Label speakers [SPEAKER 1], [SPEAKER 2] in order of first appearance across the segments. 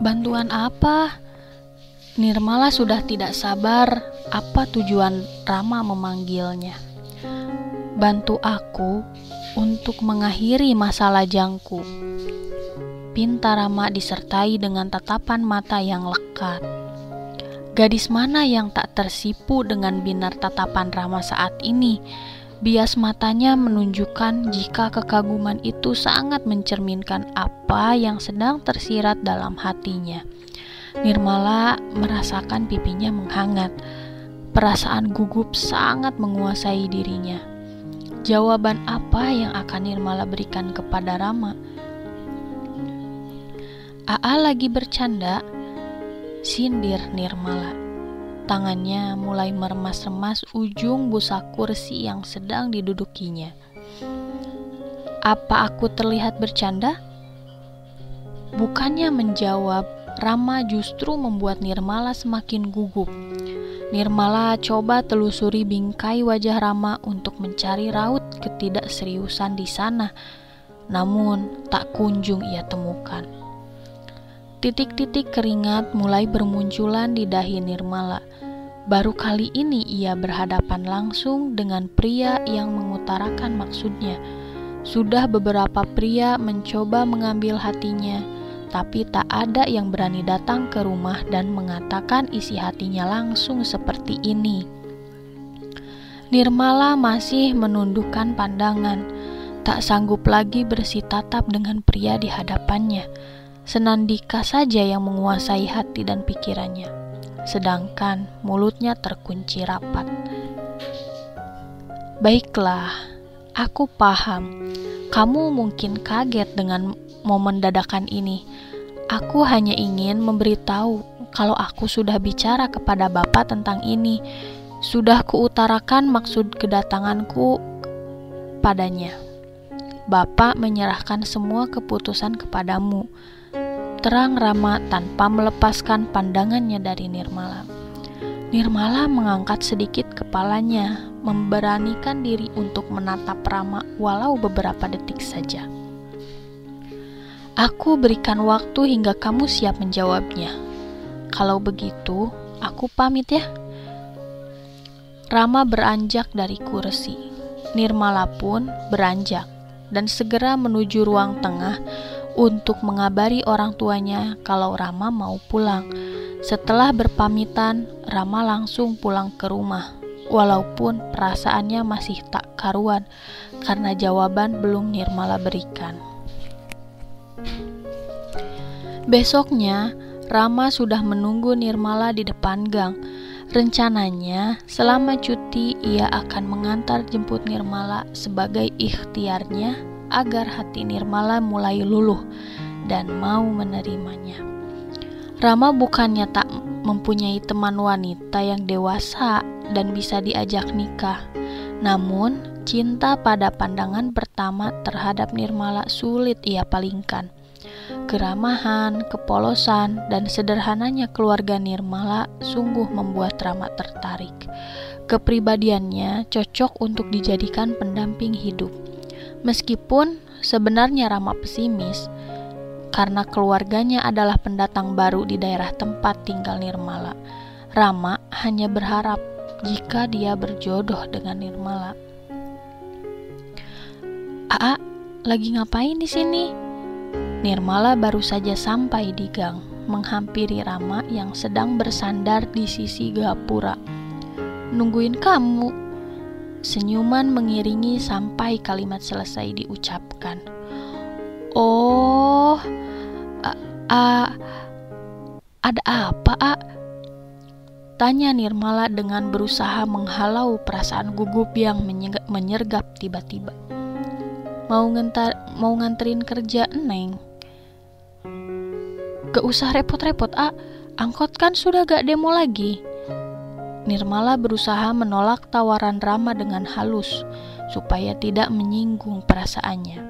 [SPEAKER 1] Bantuan apa? Nirmala sudah tidak sabar apa tujuan Rama memanggilnya. Bantu aku untuk mengakhiri masa lajangku. Pinta Rama disertai dengan tatapan mata yang lekat. Gadis mana yang tak tersipu dengan binar tatapan Rama saat ini? Bias matanya menunjukkan jika kekaguman itu sangat mencerminkan apa yang sedang tersirat dalam hatinya. Nirmala merasakan pipinya menghangat. Perasaan gugup sangat menguasai dirinya. Jawaban apa yang akan Nirmala berikan kepada Rama? Aa lagi bercanda, sindir Nirmala. Tangannya mulai meremas-remas ujung busa kursi yang sedang didudukinya. Apa aku terlihat bercanda? Bukannya menjawab, Rama justru membuat Nirmala semakin gugup. Nirmala coba telusuri bingkai wajah Rama untuk mencari raut ketidakseriusan di sana, namun tak kunjung ia temukan. Titik-titik keringat mulai bermunculan di dahi Nirmala. Baru kali ini ia berhadapan langsung dengan pria yang mengutarakan maksudnya. Sudah beberapa pria mencoba mengambil hatinya, tapi tak ada yang berani datang ke rumah dan mengatakan isi hatinya langsung seperti ini. Nirmala masih menundukkan pandangan, tak sanggup lagi bersitatap dengan pria di hadapannya Senandika saja yang menguasai hati dan pikirannya, sedangkan mulutnya terkunci rapat. Baiklah, aku paham. Kamu mungkin kaget dengan momen dadakan ini. Aku hanya ingin memberitahu kalau aku sudah bicara kepada Bapak tentang ini. Sudah kuutarakan maksud kedatanganku padanya. Bapak menyerahkan semua keputusan kepadamu terang Rama tanpa melepaskan pandangannya dari Nirmala. Nirmala mengangkat sedikit kepalanya, memberanikan diri untuk menatap Rama walau beberapa detik saja. Aku berikan waktu hingga kamu siap menjawabnya. Kalau begitu, aku pamit ya. Rama beranjak dari kursi. Nirmala pun beranjak dan segera menuju ruang tengah untuk mengabari orang tuanya kalau Rama mau pulang. Setelah berpamitan, Rama langsung pulang ke rumah. Walaupun perasaannya masih tak karuan karena jawaban belum Nirmala berikan. Besoknya, Rama sudah menunggu Nirmala di depan gang. Rencananya, selama cuti ia akan mengantar jemput Nirmala sebagai ikhtiarnya agar hati Nirmala mulai luluh dan mau menerimanya. Rama bukannya tak mempunyai teman wanita yang dewasa dan bisa diajak nikah, namun cinta pada pandangan pertama terhadap Nirmala sulit ia palingkan. Keramahan, kepolosan, dan sederhananya keluarga Nirmala sungguh membuat Rama tertarik. Kepribadiannya cocok untuk dijadikan pendamping hidup. Meskipun sebenarnya Rama pesimis karena keluarganya adalah pendatang baru di daerah tempat tinggal Nirmala. Rama hanya berharap jika dia berjodoh dengan Nirmala. Aa, lagi ngapain di sini? Nirmala baru saja sampai di gang, menghampiri Rama yang sedang bersandar di sisi gapura. Nungguin kamu, Senyuman mengiringi sampai kalimat selesai diucapkan. Oh, a, a, ada apa, A? Tanya Nirmala dengan berusaha menghalau perasaan gugup yang menyergap tiba-tiba. Mau ngentar, mau nganterin kerja Neng. Gak usah repot-repot, A. Angkot kan sudah gak demo lagi. Nirmala berusaha menolak tawaran Rama dengan halus supaya tidak menyinggung perasaannya.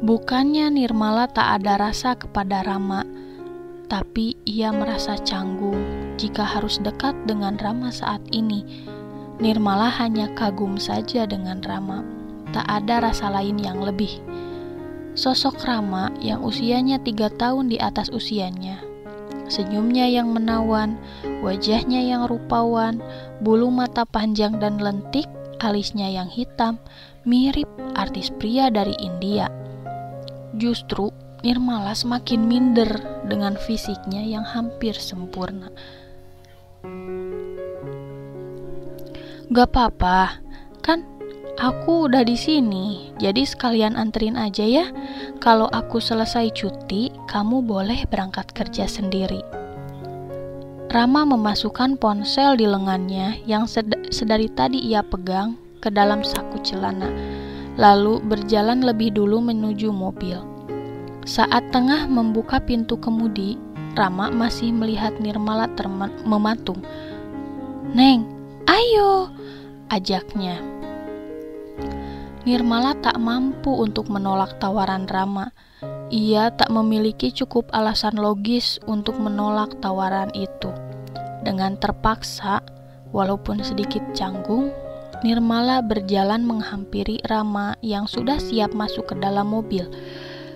[SPEAKER 1] Bukannya Nirmala tak ada rasa kepada Rama, tapi ia merasa canggung jika harus dekat dengan Rama saat ini. Nirmala hanya kagum saja dengan Rama, tak ada rasa lain yang lebih. Sosok Rama yang usianya tiga tahun di atas usianya. Senyumnya yang menawan, wajahnya yang rupawan, bulu mata panjang dan lentik, alisnya yang hitam, mirip artis pria dari India. Justru Nirmala semakin minder dengan fisiknya yang hampir sempurna. Gak apa-apa, kan aku udah di sini, jadi sekalian anterin aja ya. Kalau aku selesai cuti, kamu boleh berangkat kerja sendiri. Rama memasukkan ponsel di lengannya yang sed sedari tadi ia pegang ke dalam saku celana, lalu berjalan lebih dulu menuju mobil. Saat tengah membuka pintu kemudi, Rama masih melihat Nirmala mematung. Neng, ayo, ajaknya. Nirmala tak mampu untuk menolak tawaran Rama. Ia tak memiliki cukup alasan logis untuk menolak tawaran itu. Dengan terpaksa, walaupun sedikit canggung, Nirmala berjalan menghampiri Rama yang sudah siap masuk ke dalam mobil.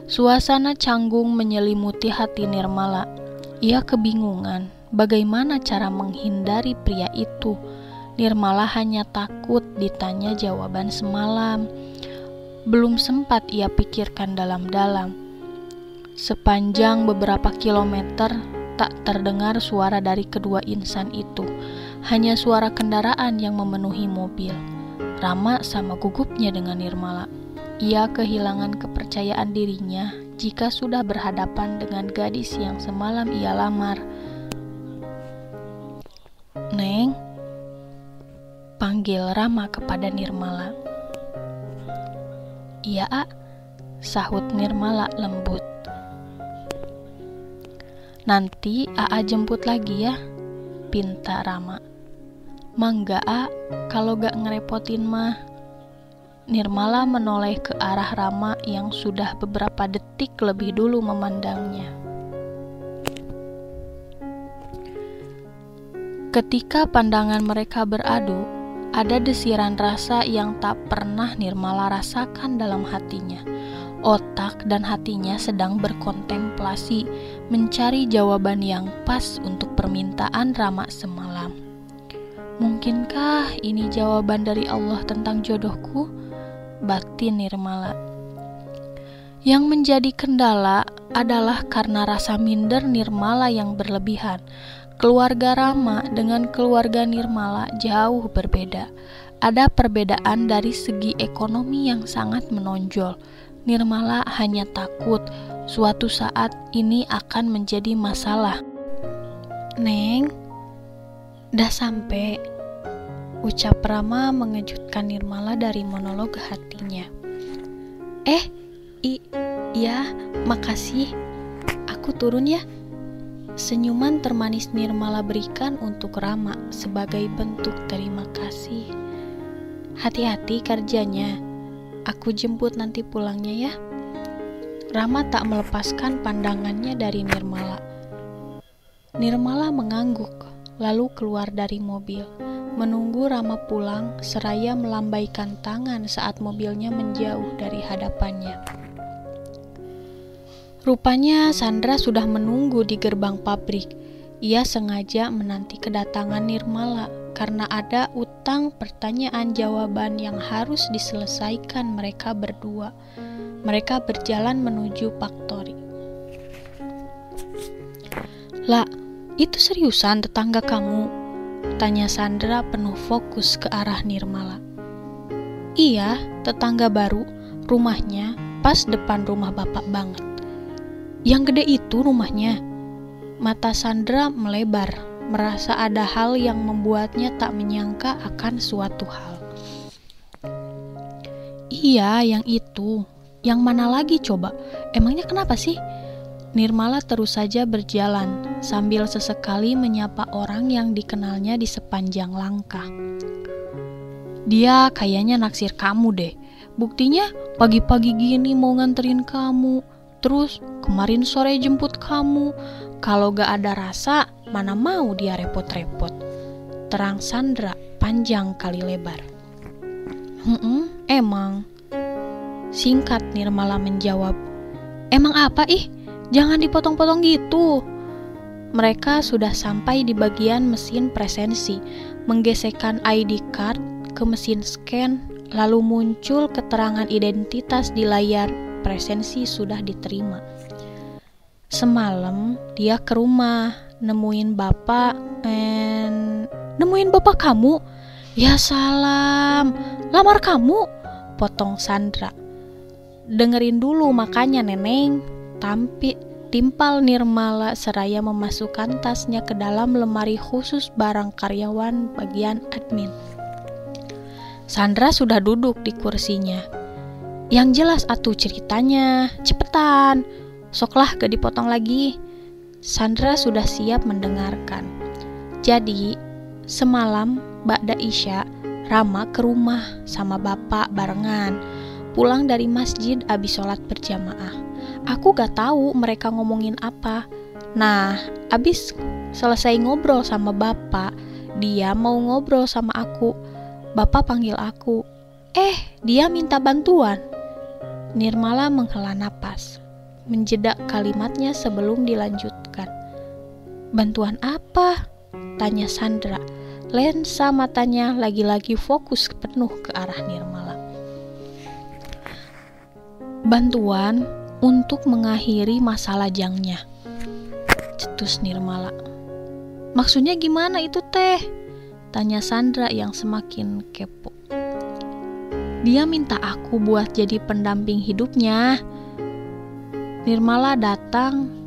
[SPEAKER 1] Suasana canggung menyelimuti hati Nirmala. Ia kebingungan bagaimana cara menghindari pria itu Nirmala hanya takut ditanya jawaban semalam. Belum sempat ia pikirkan dalam-dalam. Sepanjang beberapa kilometer, tak terdengar suara dari kedua insan itu. Hanya suara kendaraan yang memenuhi mobil. Rama sama gugupnya dengan Nirmala. Ia kehilangan kepercayaan dirinya jika sudah berhadapan dengan gadis yang semalam ia lamar. Neng, panggil Rama kepada Nirmala. Iya, A, sahut Nirmala lembut. Nanti AA jemput lagi ya, pinta Rama. Mangga A, kalau gak ngerepotin mah. Nirmala menoleh ke arah Rama yang sudah beberapa detik lebih dulu memandangnya. Ketika pandangan mereka beradu, ada desiran rasa yang tak pernah Nirmala rasakan dalam hatinya. Otak dan hatinya sedang berkontemplasi, mencari jawaban yang pas untuk permintaan Rama semalam. Mungkinkah ini jawaban dari Allah tentang jodohku? Batin Nirmala. Yang menjadi kendala adalah karena rasa minder Nirmala yang berlebihan Keluarga Rama dengan keluarga Nirmala jauh berbeda. Ada perbedaan dari segi ekonomi yang sangat menonjol. Nirmala hanya takut suatu saat ini akan menjadi masalah. Neng, dah sampai. Ucap Rama mengejutkan Nirmala dari monolog hatinya. Eh, i, ya, makasih. Aku turun ya. Senyuman termanis Nirmala berikan untuk Rama sebagai bentuk terima kasih. Hati-hati kerjanya, aku jemput nanti pulangnya ya. Rama tak melepaskan pandangannya dari Nirmala. Nirmala mengangguk, lalu keluar dari mobil, menunggu Rama pulang seraya melambaikan tangan saat mobilnya menjauh dari hadapannya. Rupanya Sandra sudah menunggu di gerbang pabrik. Ia sengaja menanti kedatangan Nirmala karena ada utang pertanyaan jawaban yang harus diselesaikan mereka berdua. Mereka berjalan menuju faktori. Lah, itu seriusan tetangga kamu? Tanya Sandra penuh fokus ke arah Nirmala. Iya, tetangga baru, rumahnya pas depan rumah bapak banget. Yang gede itu rumahnya. Mata Sandra melebar, merasa ada hal yang membuatnya tak menyangka akan suatu hal. Iya, yang itu. Yang mana lagi coba? Emangnya kenapa sih? Nirmala terus saja berjalan sambil sesekali menyapa orang yang dikenalnya di sepanjang langkah. Dia kayaknya naksir kamu deh. Buktinya pagi-pagi gini mau nganterin kamu. Terus kemarin sore jemput kamu. Kalau gak ada rasa, mana mau dia repot-repot. Terang Sandra panjang kali lebar. Hmm, emang. Singkat Nirmala menjawab, Emang apa ih? Jangan dipotong-potong gitu. Mereka sudah sampai di bagian mesin presensi, menggesekkan ID card ke mesin scan, lalu muncul keterangan identitas di layar presensi sudah diterima. Semalam dia ke rumah, nemuin bapak, and nemuin bapak kamu. Ya salam, lamar kamu, potong Sandra. Dengerin dulu makanya neneng, tampi timpal Nirmala seraya memasukkan tasnya ke dalam lemari khusus barang karyawan bagian admin. Sandra sudah duduk di kursinya. Yang jelas atuh ceritanya, cepetan. Soklah gak dipotong lagi. Sandra sudah siap mendengarkan. Jadi, semalam Ba'da Isya, Rama ke rumah sama bapak barengan. Pulang dari masjid abis sholat berjamaah aku gak tahu mereka ngomongin apa. Nah, abis selesai ngobrol sama bapak, dia mau ngobrol sama aku. Bapak panggil aku. Eh, dia minta bantuan. Nirmala menghela napas, menjeda kalimatnya sebelum dilanjutkan. Bantuan apa? Tanya Sandra. Lensa matanya lagi-lagi fokus penuh ke arah Nirmala. Bantuan untuk mengakhiri masalah jangnya. Cetus Nirmala. Maksudnya gimana itu teh? Tanya Sandra yang semakin kepo. Dia minta aku buat jadi pendamping hidupnya. Nirmala datang,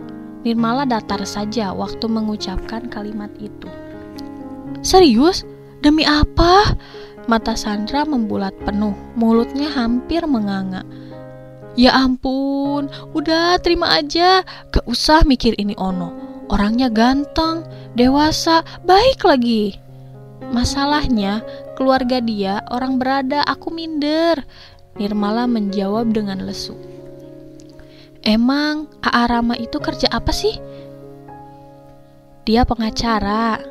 [SPEAKER 1] Nirmala datar saja waktu mengucapkan kalimat itu. Serius? Demi apa? Mata Sandra membulat penuh, mulutnya hampir menganga. Ya ampun, udah terima aja, gak usah mikir ini ono. Orangnya ganteng, dewasa, baik lagi. Masalahnya, keluarga dia orang berada, aku minder. Nirmala menjawab dengan lesu. Emang A.A. Rama itu kerja apa sih? Dia pengacara.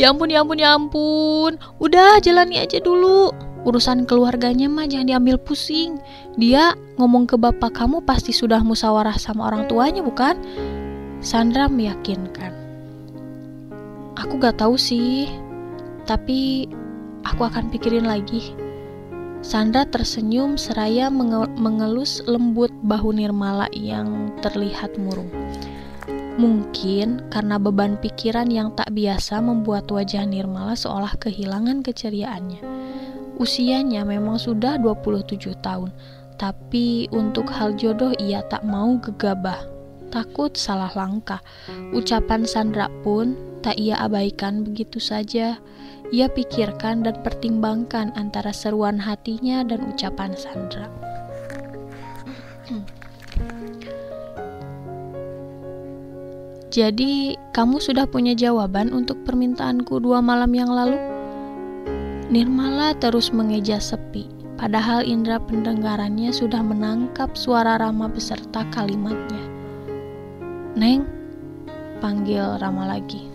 [SPEAKER 1] Ya ampun, ya ampun, ya ampun. Udah jalani aja dulu urusan keluarganya mah jangan diambil pusing. Dia ngomong ke bapak kamu pasti sudah musyawarah sama orang tuanya bukan? Sandra meyakinkan. Aku gak tahu sih, tapi aku akan pikirin lagi. Sandra tersenyum seraya mengelus lembut bahu Nirmala yang terlihat murung. Mungkin karena beban pikiran yang tak biasa membuat wajah Nirmala seolah kehilangan keceriaannya. Usianya memang sudah 27 tahun, tapi untuk hal jodoh ia tak mau gegabah. Takut salah langkah. Ucapan Sandra pun tak ia abaikan begitu saja. Ia pikirkan dan pertimbangkan antara seruan hatinya dan ucapan Sandra. Jadi, kamu sudah punya jawaban untuk permintaanku dua malam yang lalu? Nirmala terus mengeja sepi, padahal indera pendengarannya sudah menangkap suara Rama beserta kalimatnya. Neng, panggil Rama lagi.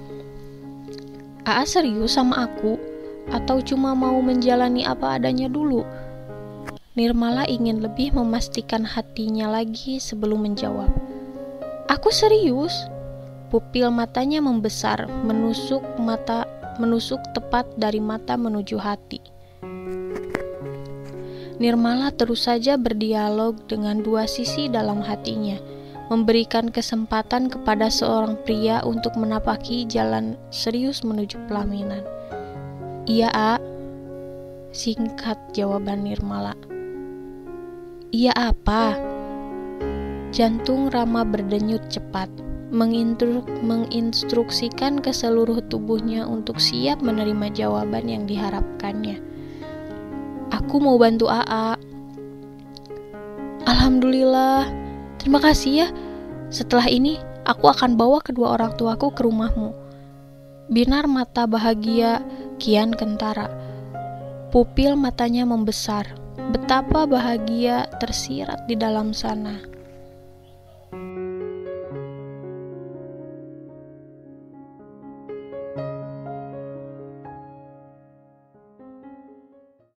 [SPEAKER 1] Aa serius sama aku? Atau cuma mau menjalani apa adanya dulu? Nirmala ingin lebih memastikan hatinya lagi sebelum menjawab. Aku serius. Pupil matanya membesar, menusuk mata menusuk tepat dari mata menuju hati. Nirmala terus saja berdialog dengan dua sisi dalam hatinya, memberikan kesempatan kepada seorang pria untuk menapaki jalan serius menuju pelaminan. Iya, A. Singkat jawaban Nirmala. Iya apa? Jantung Rama berdenyut cepat menginstruksikan ke seluruh tubuhnya untuk siap menerima jawaban yang diharapkannya. Aku mau bantu AA. Alhamdulillah, terima kasih ya. Setelah ini, aku akan bawa kedua orang tuaku ke rumahmu. Binar mata bahagia kian kentara. Pupil matanya membesar. Betapa bahagia tersirat di dalam sana.